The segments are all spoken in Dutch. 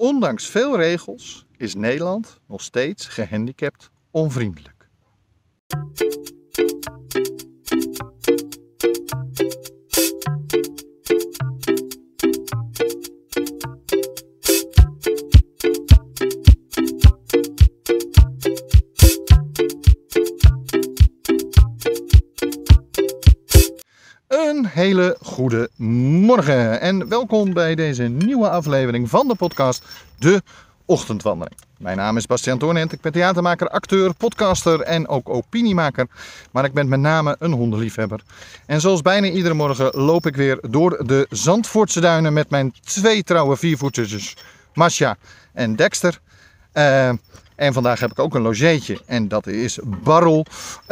Ondanks veel regels is Nederland nog steeds gehandicapt onvriendelijk. Hele goede morgen en welkom bij deze nieuwe aflevering van de podcast De Ochtendwandeling. Mijn naam is Bastiaan Toornent, ik ben theatermaker, acteur, podcaster en ook opiniemaker. Maar ik ben met name een hondenliefhebber. En zoals bijna iedere morgen loop ik weer door de Zandvoortse duinen met mijn twee trouwe viervoeters, Masha en Dexter. Uh, en vandaag heb ik ook een logeetje en dat is Barrel, uh,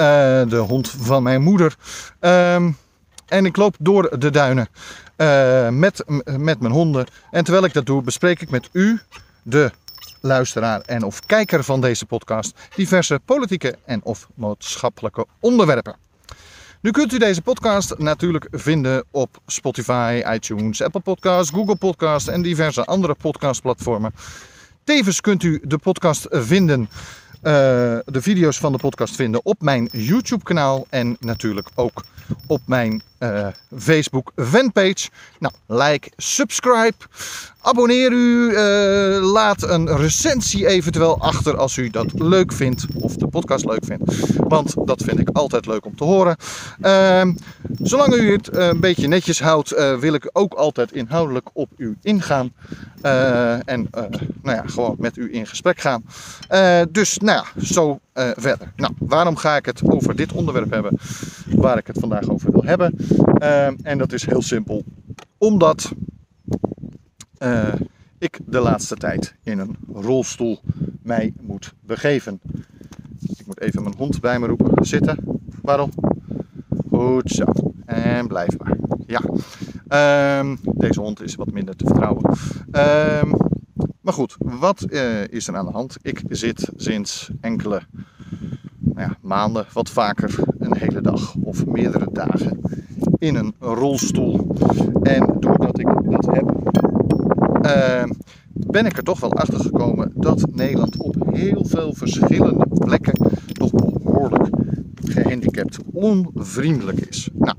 de hond van mijn moeder. Uh, en ik loop door de duinen uh, met, met mijn honden. En terwijl ik dat doe, bespreek ik met u, de luisteraar en of kijker van deze podcast, diverse politieke en of maatschappelijke onderwerpen. Nu kunt u deze podcast natuurlijk vinden op Spotify, iTunes, Apple Podcasts, Google Podcasts en diverse andere podcastplatformen. Tevens kunt u de podcast vinden, uh, de video's van de podcast vinden op mijn YouTube kanaal en natuurlijk ook op mijn uh, Facebook fanpage. Nou, like, subscribe, abonneer u, uh, laat een recensie eventueel achter als u dat leuk vindt of de podcast leuk vindt. Want dat vind ik altijd leuk om te horen. Uh, zolang u het een beetje netjes houdt, wil ik ook altijd inhoudelijk op u ingaan. en nou ja, gewoon met u in gesprek gaan. dus nou ja, zo verder. Nou, waarom ga ik het over dit onderwerp hebben waar ik het vandaag over wil hebben? Uh, en dat is heel simpel. Omdat uh, ik de laatste tijd in een rolstoel mij moet begeven. Ik moet even mijn hond bij me roepen. Zitten. Waarom? Goed zo. En blijf maar. Ja. Uh, deze hond is wat minder te vertrouwen. Uh, maar goed, wat uh, is er aan de hand? Ik zit sinds enkele nou ja, maanden, wat vaker, een hele dag of meerdere dagen in een rolstoel. En doordat ik dat heb, uh, ben ik er toch wel achter gekomen dat Nederland op heel veel verschillende plekken toch behoorlijk gehandicapt onvriendelijk is. Nou,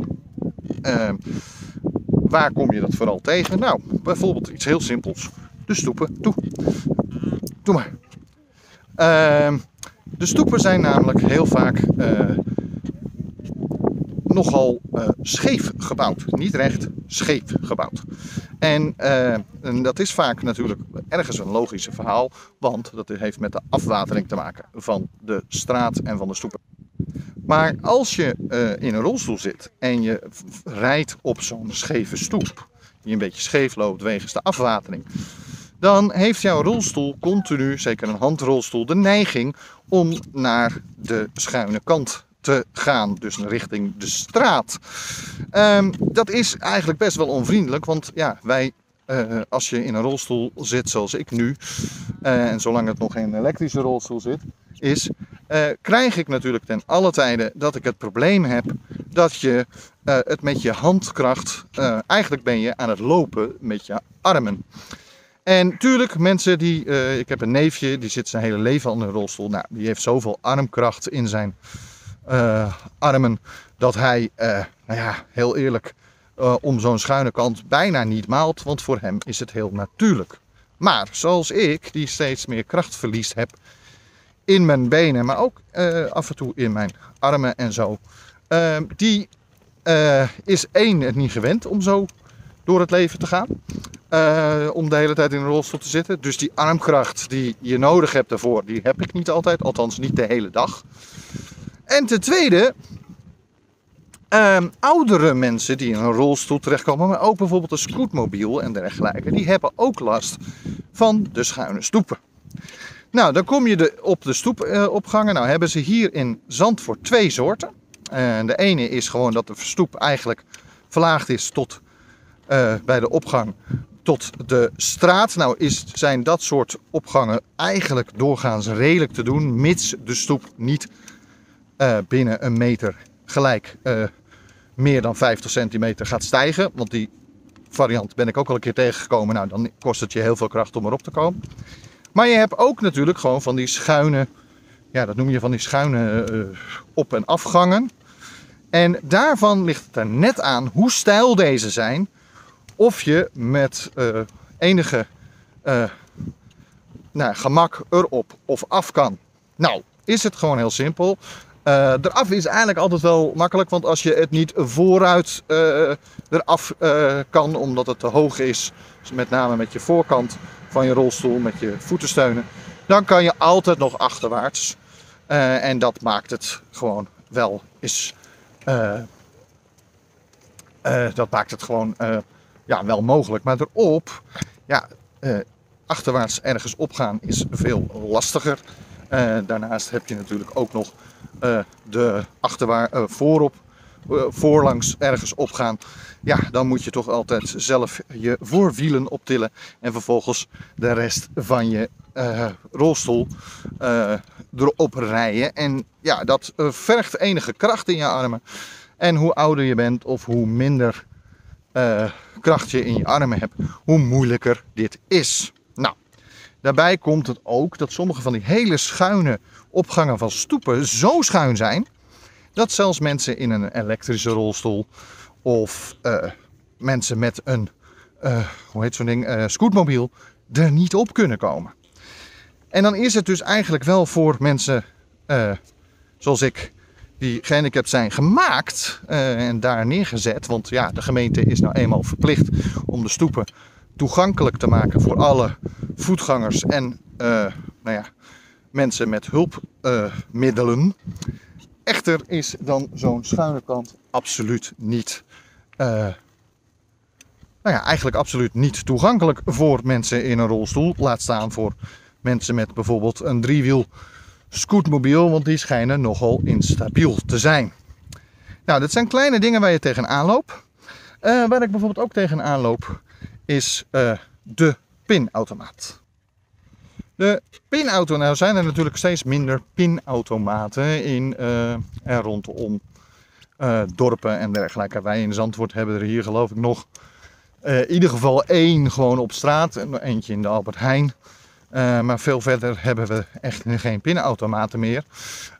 uh, waar kom je dat vooral tegen? Nou, bijvoorbeeld iets heel simpels. De stoepen. Doe. Doe maar. Uh, de stoepen zijn namelijk heel vaak nogal uh, scheef gebouwd. Niet recht, scheef gebouwd. En, uh, en, dat is vaak natuurlijk ergens een logisch verhaal, want dat heeft met de afwatering te maken van de straat en van de stoepen. Maar als je uh, in een rolstoel zit en je rijdt op zo'n scheve stoep, die een beetje scheef loopt wegens de afwatering, dan heeft jouw rolstoel continu, zeker een handrolstoel, de neiging om naar de schuine kant te gaan, dus richting de straat. Um, dat is eigenlijk best wel onvriendelijk, want ja, wij, uh, als je in een rolstoel zit zoals ik nu, uh, en zolang het nog geen elektrische rolstoel zit, is, uh, krijg ik natuurlijk ten alle tijde dat ik het probleem heb dat je het met je handkracht, eigenlijk ben je aan het lopen met je armen. En tuurlijk, mensen die. Ik heb een neefje, die zit zijn hele leven al in een rolstoel. Nou, die heeft zoveel armkracht in zijn uh, armen. dat hij, uh, nou ja, heel eerlijk. om zo'n schuine kant bijna niet maalt. Want voor hem is het heel natuurlijk. Maar zoals ik, die steeds meer kracht verliest heb. in mijn benen, maar ook af en toe in mijn armen en zo. die is één het niet gewend om zo door het leven te gaan. Om de hele tijd in een rolstoel te zitten. Dus die armkracht die je nodig hebt daarvoor, die heb ik niet altijd. Althans niet de hele dag. En ten tweede, uh, oudere mensen die in een rolstoel terechtkomen, maar ook bijvoorbeeld een scootmobiel en dergelijke, die hebben ook last van de schuine stoepen. Nou, dan kom je de, op de stoepopgangen. Uh, nou, hebben ze hier in Zandvoort twee soorten. Uh, de ene is gewoon dat de stoep eigenlijk verlaagd is tot uh, bij de opgang tot de straat. Nou is, zijn dat soort opgangen eigenlijk doorgaans redelijk te doen, mits de stoep niet uh, binnen een meter gelijk uh, meer dan 50 centimeter gaat stijgen. Want die variant ben ik ook al een keer tegengekomen. Nou, dan kost het je heel veel kracht om erop te komen. Maar je hebt ook natuurlijk gewoon van die schuine, ja, dat noem je van die schuine uh, op- en afgangen. En daarvan ligt het er net aan hoe stijl deze zijn. Of je met enige nou, gemak erop of af kan. Nou, is het gewoon heel simpel. Uh, eraf is eigenlijk altijd wel makkelijk, want als je het niet vooruit uh, eraf uh, kan, omdat het te hoog is, dus met name met je voorkant van je rolstoel, met je voetensteunen, dan kan je altijd nog achterwaarts. en dat maakt het gewoon wel eens. dat maakt het gewoon ja, wel mogelijk. Maar erop, ja, achterwaarts ergens opgaan is veel lastiger. Daarnaast heb je natuurlijk ook nog uh, de achterwaar, uh, voorop, uh, voorlangs ergens opgaan. Ja, dan moet je toch altijd zelf je voorwielen optillen. En vervolgens de rest van je rolstoel erop rijden. En ja, dat vergt enige kracht in je armen. En hoe ouder je bent of hoe minder kracht je in je armen hebt, hoe moeilijker dit is. Daarbij komt het ook dat sommige van die hele schuine opgangen van stoepen zo schuin zijn dat zelfs mensen in een elektrische rolstoel of uh, mensen met een, uh, hoe heet zo'n ding, uh, scootmobiel er niet op kunnen komen. En dan is het dus eigenlijk wel voor mensen zoals ik, die gehandicapt zijn, gemaakt en daar neergezet. Want ja, de gemeente is nou eenmaal verplicht om de stoepen toegankelijk te maken voor alle voetgangers en nou ja, mensen met hulpmiddelen. Echter is dan zo'n schuine kant absoluut niet, uh, nou ja, eigenlijk absoluut niet toegankelijk voor mensen in een rolstoel. Laat staan voor mensen met bijvoorbeeld een driewiel scootmobiel, want die schijnen nogal instabiel te zijn. Nou, dat zijn kleine dingen waar je tegenaan loopt. Uh, waar ik bijvoorbeeld ook tegenaan loop, is uh, de pinautomaat. De pinauto, nou zijn er natuurlijk steeds minder pinautomaten in uh, en rondom uh, dorpen en dergelijke. Wij in Zandvoort hebben er hier geloof ik nog in ieder geval één gewoon op straat. En eentje in de Albert Heijn. maar veel verder hebben we echt geen pinautomaten meer.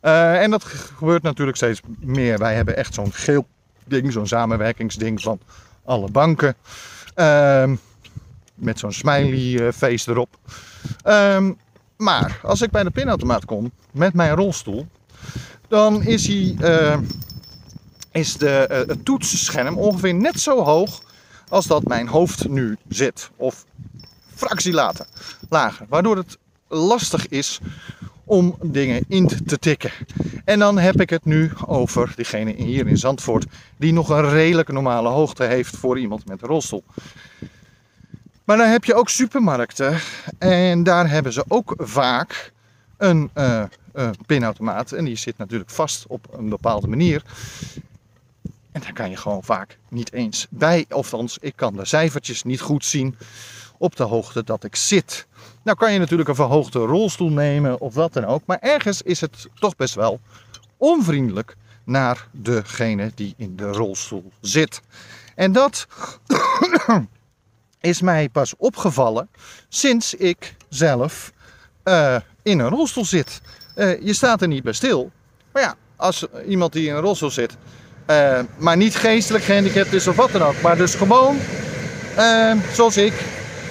en dat gebeurt natuurlijk steeds meer. Wij hebben echt zo'n geel ding, zo'n samenwerkingsding van alle banken. Ehm, met zo'n smiley face erop. Um, maar als ik bij de pinautomaat kom met mijn rolstoel, dan is, hij, uh, is de, uh, het toetsscherm ongeveer net zo hoog als dat mijn hoofd nu zit. Of fractie later, lager. Waardoor het lastig is om dingen in te tikken. En dan heb ik het nu over diegene hier in Zandvoort die nog een redelijk normale hoogte heeft voor iemand met een. Maar dan heb je ook supermarkten en daar hebben ze ook vaak een uh, pinautomaat. En die zit natuurlijk vast op een bepaalde manier. En daar kan je gewoon vaak niet eens bij. Althans, ik kan de cijfertjes niet goed zien op de hoogte dat ik zit. Nou kan je natuurlijk een verhoogde rolstoel nemen of wat dan ook. Maar ergens is het toch best wel onvriendelijk naar degene die in de rolstoel zit. En dat is mij pas opgevallen sinds ik zelf uh, in een rolstoel zit. Uh, je staat er niet bij stil. Maar ja, als iemand die in een rolstoel zit, uh, maar niet geestelijk gehandicapt is of wat dan ook, maar dus gewoon zoals ik,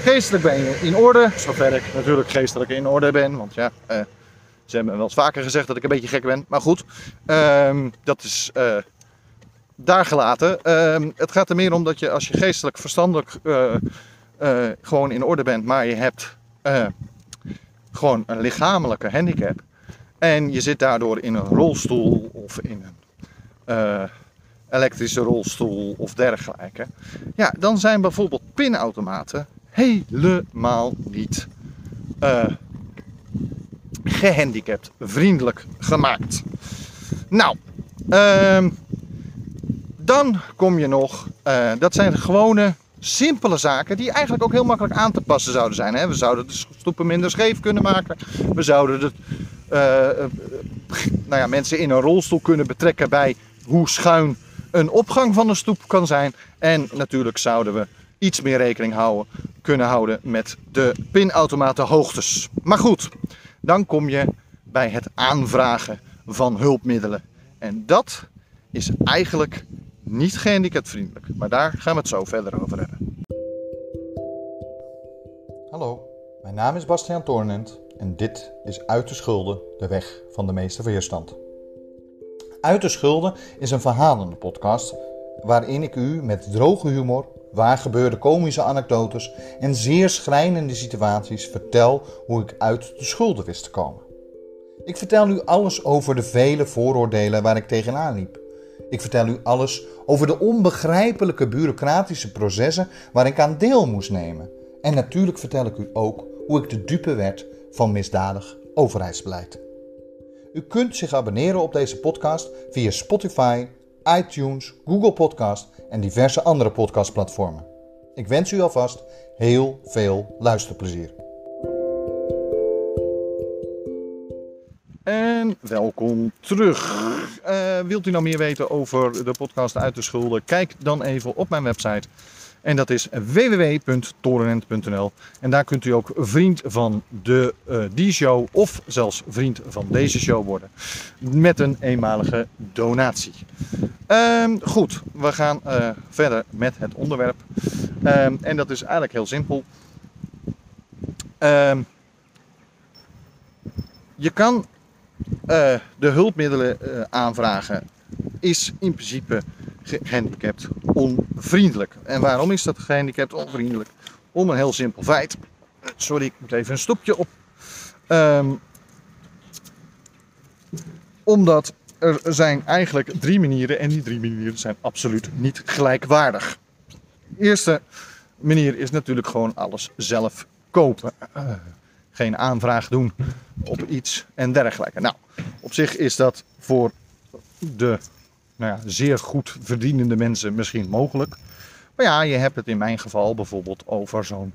geestelijk ben je in orde. Zover ik natuurlijk geestelijk in orde ben, want ja, ze hebben wel eens vaker gezegd dat ik een beetje gek ben. Maar goed, ehm, dat is daar gelaten. Uh, het gaat er meer om dat je als je geestelijk verstandelijk uh, gewoon in orde bent, maar je hebt gewoon een lichamelijke handicap. En je zit daardoor in een rolstoel of in een elektrische rolstoel of dergelijke. Ja, dan zijn bijvoorbeeld pinautomaten helemaal niet gehandicapt vriendelijk gemaakt. Nou, ehm dan kom je nog, uh, dat zijn gewone simpele zaken die eigenlijk ook heel makkelijk aan te passen zouden zijn. Hè? We zouden de stoepen minder scheef kunnen maken. We zouden de, uh, nou ja, mensen in een rolstoel kunnen betrekken bij hoe schuin een opgang van een stoep kan zijn. En natuurlijk zouden we iets meer rekening houden, kunnen houden met de pinautomaten hoogtes. Maar goed, dan kom je bij het aanvragen van hulpmiddelen. En dat is eigenlijk niet gehandicapvriendelijk. Maar daar gaan we het zo verder over hebben. Hallo, mijn naam is Bastiaan Toornent en dit is Uit de Schulden, de weg van de meeste weerstand. Uit de Schulden is een verhalende podcast waarin ik u met droge humor, waargebeurde komische anekdotes en zeer schrijnende situaties vertel hoe ik uit de schulden wist te komen. Ik vertel u alles over de vele vooroordelen waar ik tegenaan liep. Ik vertel u alles over de onbegrijpelijke bureaucratische processen waar ik aan deel moest nemen. En natuurlijk vertel ik u ook hoe ik de dupe werd van misdadig overheidsbeleid. U kunt zich abonneren op deze podcast via Spotify, iTunes, Google Podcast en diverse andere podcastplatformen. Ik wens u alvast heel veel luisterplezier. En welkom terug. Uh, wilt u nou meer weten over de podcast Uit de Schulden? Kijk dan even op mijn website. En dat is www.torenent.nl. En daar kunt u ook vriend van de, uh, die show of zelfs vriend van deze show worden. Met een eenmalige donatie. Um, goed, we gaan uh, verder met het onderwerp. Um, en dat is eigenlijk heel simpel. Um, je kan uh, de hulpmiddelen aanvragen is in principe gehandicapt onvriendelijk. En waarom is dat gehandicapt onvriendelijk? Om een heel simpel feit. Sorry, ik moet even een stopje op. Um, omdat er zijn eigenlijk drie manieren en die drie manieren zijn absoluut niet gelijkwaardig. De eerste manier is natuurlijk gewoon alles zelf kopen. Uh, geen aanvraag doen op iets en dergelijke. Nou, op zich is dat voor de nou ja, zeer goed verdienende mensen misschien mogelijk. Maar ja, je hebt het in mijn geval bijvoorbeeld over zo'n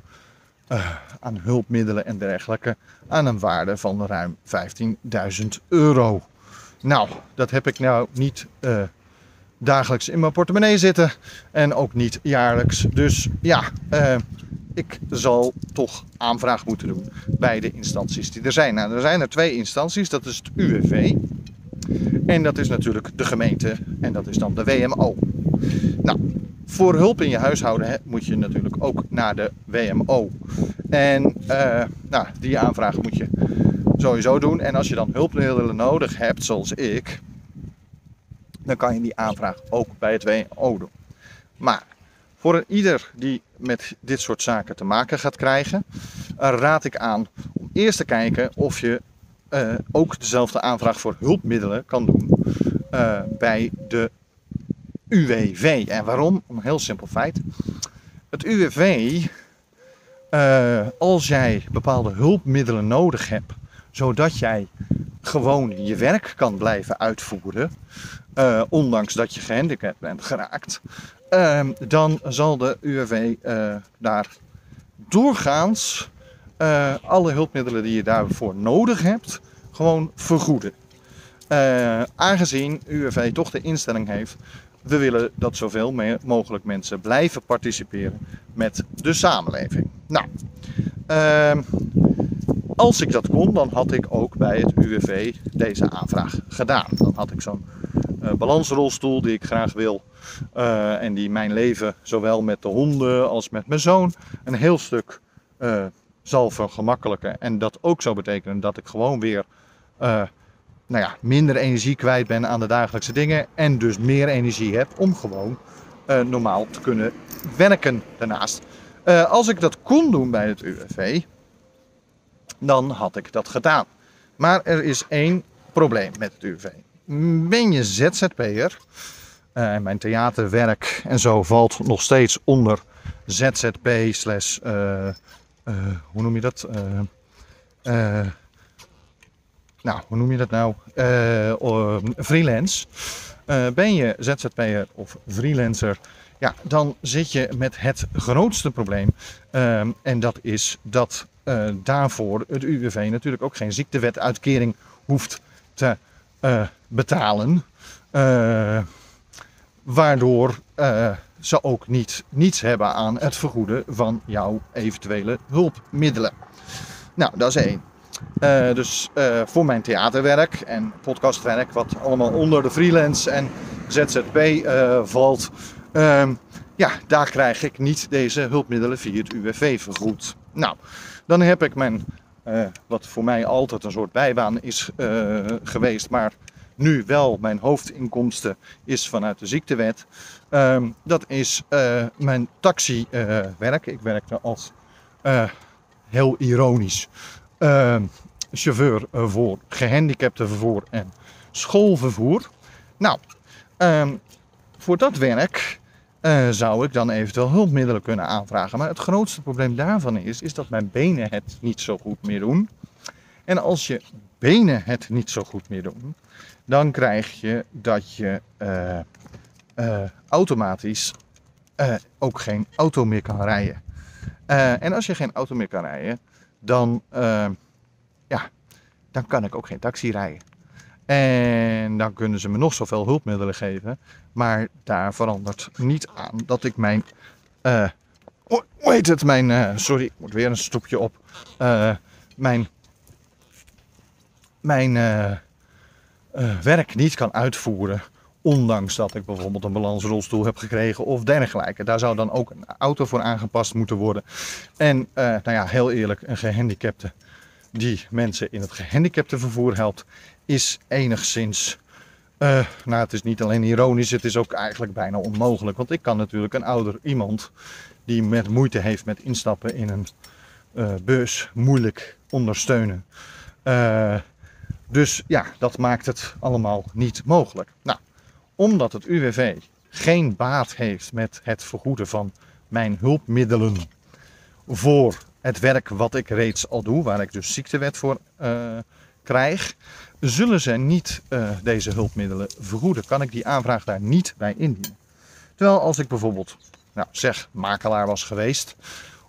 uh, aan hulpmiddelen en dergelijke aan een waarde van ruim 15.000 euro. Nou, dat heb ik nou niet uh, dagelijks in mijn portemonnee zitten en ook niet jaarlijks. Dus ja, uh, ik zal toch aanvraag moeten doen bij de instanties die er zijn. Nou, er zijn er twee instanties, dat is het UWV en dat is natuurlijk de gemeente en dat is dan de WMO. Nou, voor hulp in je huishouden hè, moet je natuurlijk ook naar de WMO. En uh, nou, die aanvraag moet je sowieso doen. En als je dan hulpmiddelen nodig hebt, zoals ik, dan kan je die aanvraag ook bij het WMO doen. Maar voor een ieder die met dit soort zaken te maken gaat krijgen, raad ik aan om eerst te kijken of je uh, ook dezelfde aanvraag voor hulpmiddelen kan doen uh, bij de UWV. En waarom? Om een heel simpel feit. Het UWV, eh, als jij bepaalde hulpmiddelen nodig hebt, zodat jij gewoon je werk kan blijven uitvoeren, ondanks dat je gehandicapt bent geraakt, dan zal de UWV daar doorgaans uh, alle hulpmiddelen die je daarvoor nodig hebt, gewoon vergoeden. Uh, aangezien UWV toch de instelling heeft, we willen dat zoveel mogelijk mensen blijven participeren met de samenleving. Nou, ehm, als ik dat kon, dan had ik ook bij het UWV deze aanvraag gedaan. Dan had ik zo'n balansrolstoel die ik graag wil en die mijn leven, zowel met de honden als met mijn zoon, een heel stuk zal vergemakkelijken. En dat ook zou betekenen dat ik gewoon weer uh, nou ja, minder energie kwijt ben aan de dagelijkse dingen. En dus meer energie heb om gewoon normaal te kunnen werken daarnaast. als ik dat kon doen bij het UWV, dan had ik dat gedaan. Maar er is één probleem met het UWV. Ben je ZZP'er? Uh, mijn theaterwerk en zo valt nog steeds onder ZZP slash, hoe noem je dat? nou, hoe noem je dat nou? freelance. ben je ZZP'er of freelancer? Ja, dan zit je met het grootste probleem. Ehm, en dat is dat daarvoor het UWV natuurlijk ook geen ziektewetuitkering hoeft te betalen. Waardoor ze ook niet, niets hebben aan het vergoeden van jouw eventuele hulpmiddelen. Nou, dat is één. Uh, dus uh, voor mijn theaterwerk en podcastwerk, wat allemaal onder de freelance en ZZP uh, valt, ehm, ja, daar krijg ik niet deze hulpmiddelen via het UWV vergoed. Nou, dan heb ik mijn, wat voor mij altijd een soort bijbaan is geweest, maar nu wel mijn hoofdinkomsten is vanuit de ziektewet. Ehm, dat is mijn taxiwerk. ik werkte als, heel ironisch, Ehm, chauffeur voor gehandicaptenvervoer en schoolvervoer. Nou, ehm, voor dat werk uh, zou ik dan eventueel hulpmiddelen kunnen aanvragen. Maar het grootste probleem daarvan is, is dat mijn benen het niet zo goed meer doen. En als je benen het niet zo goed meer doen, dan krijg je dat je uh, uh, automatisch ook geen auto meer kan rijden. en als je geen auto meer kan rijden, dan, ja, dan kan ik ook geen taxi rijden. En dan kunnen ze me nog zoveel hulpmiddelen geven. Maar daar verandert niet aan dat ik mijn. Hoe heet het? Mijn. Sorry, moet weer een stoepje op. Uh, mijn. Mijn werk niet kan uitvoeren. Ondanks dat ik bijvoorbeeld een balansrolstoel heb gekregen of dergelijke. Daar zou dan ook een auto voor aangepast moeten worden. En uh, nou ja, heel eerlijk, een gehandicapte die mensen in het gehandicaptenvervoer helpt, is enigszins. Uh, nou, het is niet alleen ironisch, het is ook eigenlijk bijna onmogelijk. Want ik kan natuurlijk een ouder iemand die met moeite heeft met instappen in een uh, bus moeilijk ondersteunen. Dus ja, dat maakt het allemaal niet mogelijk. Nou, omdat het UWV geen baat heeft met het vergoeden van mijn hulpmiddelen voor het werk wat ik reeds al doe, waar ik dus ziektewet voor uh, krijg, zullen ze niet uh, deze hulpmiddelen vergoeden. Kan ik die aanvraag daar niet bij indienen. Terwijl als ik bijvoorbeeld, nou, zeg, makelaar was geweest,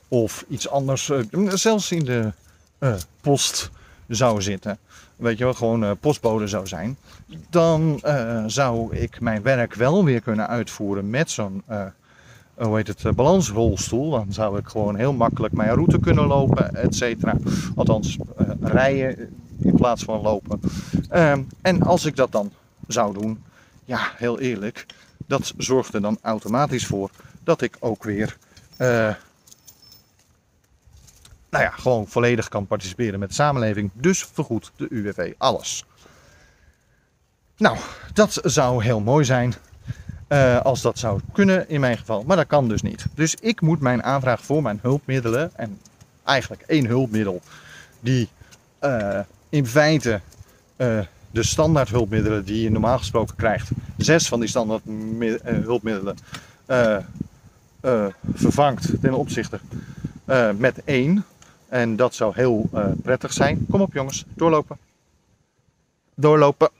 of iets anders, uh, zelfs in de post zou zitten, weet je wel, gewoon uh, postbode zou zijn, dan uh, zou ik mijn werk wel weer kunnen uitvoeren met zo'n, uh, hoe heet het, balansrolstoel. Dan zou ik gewoon heel makkelijk mijn route kunnen lopen, et cetera. Althans, rijden in plaats van lopen. Ehm, en als ik dat dan zou doen, ja, heel eerlijk, dat zorgt er dan automatisch voor dat ik ook weer nou ja, gewoon volledig kan participeren met de samenleving. Dus vergoedt de UWV alles. Nou, dat zou heel mooi zijn uh, als dat zou kunnen in mijn geval. Maar dat kan dus niet. Dus ik moet mijn aanvraag voor mijn hulpmiddelen, en eigenlijk één hulpmiddel, die uh, in feite uh, de standaard hulpmiddelen die je normaal gesproken krijgt, zes van die standaard hulpmiddelen vervangt ten opzichte met één. En dat zou heel uh, prettig zijn. Kom op jongens, doorlopen. Doorlopen.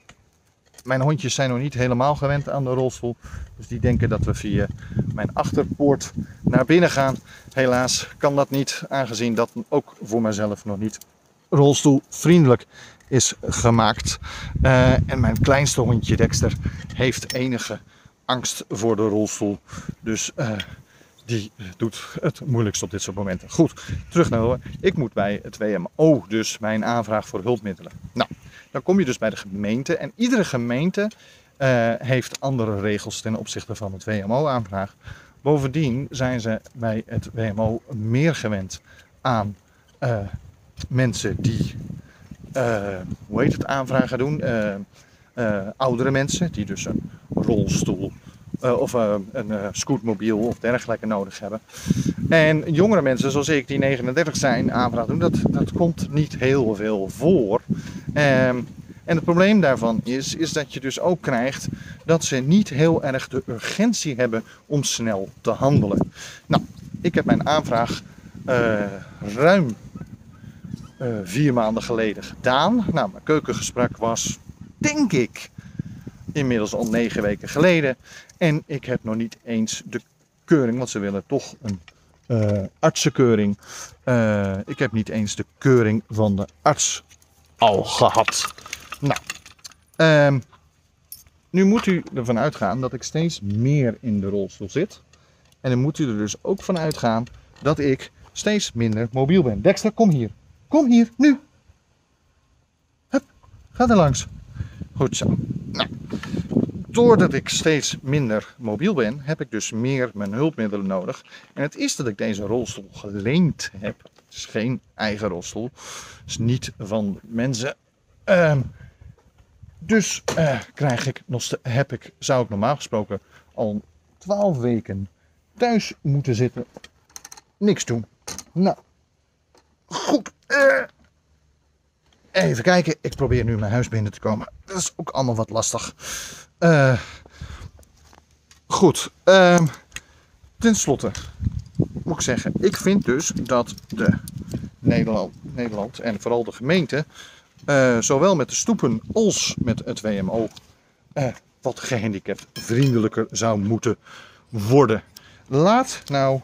Mijn hondjes zijn nog niet helemaal gewend aan de rolstoel. Dus die denken dat we via mijn achterpoort naar binnen gaan. Helaas kan dat niet, aangezien dat ook voor mezelf nog niet rolstoelvriendelijk is gemaakt. Uh, en mijn kleinste hondje Dexter heeft enige angst voor de rolstoel. Dus uh, die doet het moeilijkst op dit soort momenten. Goed, terug naar horen. Ik moet bij het WMO dus mijn aanvraag voor hulpmiddelen. Nou, dan kom je dus bij de gemeente en iedere gemeente uh, heeft andere regels ten opzichte van het WMO-aanvraag. Bovendien zijn ze bij het WMO meer gewend aan uh, mensen die, uh, hoe heet het, aanvragen doen. oudere mensen die dus een rolstoel uh, of uh, een uh, scootmobiel of dergelijke nodig hebben. En jongere mensen zoals ik, die 39 zijn, aanvraag doen, dat, dat komt niet heel veel voor. Um, en het probleem daarvan is, is dat je dus ook krijgt dat ze niet heel erg de urgentie hebben om snel te handelen. Nou, ik heb mijn aanvraag ruim vier maanden geleden gedaan. Nou, mijn keukengesprek was, denk ik, inmiddels al negen weken geleden. En ik heb nog niet eens de keuring, want ze willen toch een uh, artsenkeuring. Uh, ik heb niet eens de keuring van de arts al gehad. Nou, um, nu moet u ervan uitgaan dat ik steeds meer in de rolstoel zit. En dan moet u er dus ook van uitgaan dat ik steeds minder mobiel ben. Dexter, kom hier. Kom hier, nu. Hup, ga er langs. Goed zo. Nou, doordat ik steeds minder mobiel ben, heb ik dus meer mijn hulpmiddelen nodig. En het is dat ik deze rolstoel geleend heb. Het is geen eigen rolstoel. Het is niet van mensen. Ehm, dus eh, krijg ik heb ik, zou ik normaal gesproken al 12 weken thuis moeten zitten. Niks doen. Nou, goed. eh. even kijken. Ik probeer nu mijn huis binnen te komen. Dat is ook allemaal wat lastig. Eh, goed. ehm ten slotte moet ik zeggen. Ik vind dus dat de Nederland, Nederland en vooral de gemeente... eh, zowel met de stoepen als met het WMO... eh, wat gehandicapt vriendelijker zou moeten worden. Laat nou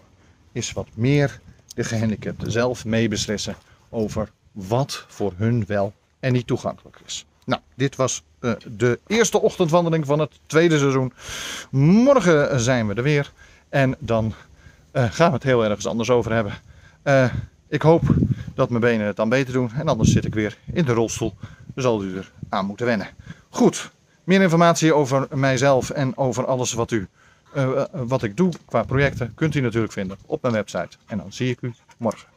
eens wat meer de gehandicapten zelf meebeslissen over wat voor hun wel en niet toegankelijk is. Nou, dit was de eerste ochtendwandeling van het tweede seizoen. Morgen zijn we er weer en dan eh, gaan we het heel ergens anders over hebben. Eh, ik hoop dat mijn benen het dan beter doen en anders zit ik weer in de rolstoel. Dan zal u er aan moeten wennen. Goed, meer informatie over mijzelf en over alles wat, u, eh, wat ik doe qua projecten kunt u natuurlijk vinden op mijn website. En dan zie ik u morgen.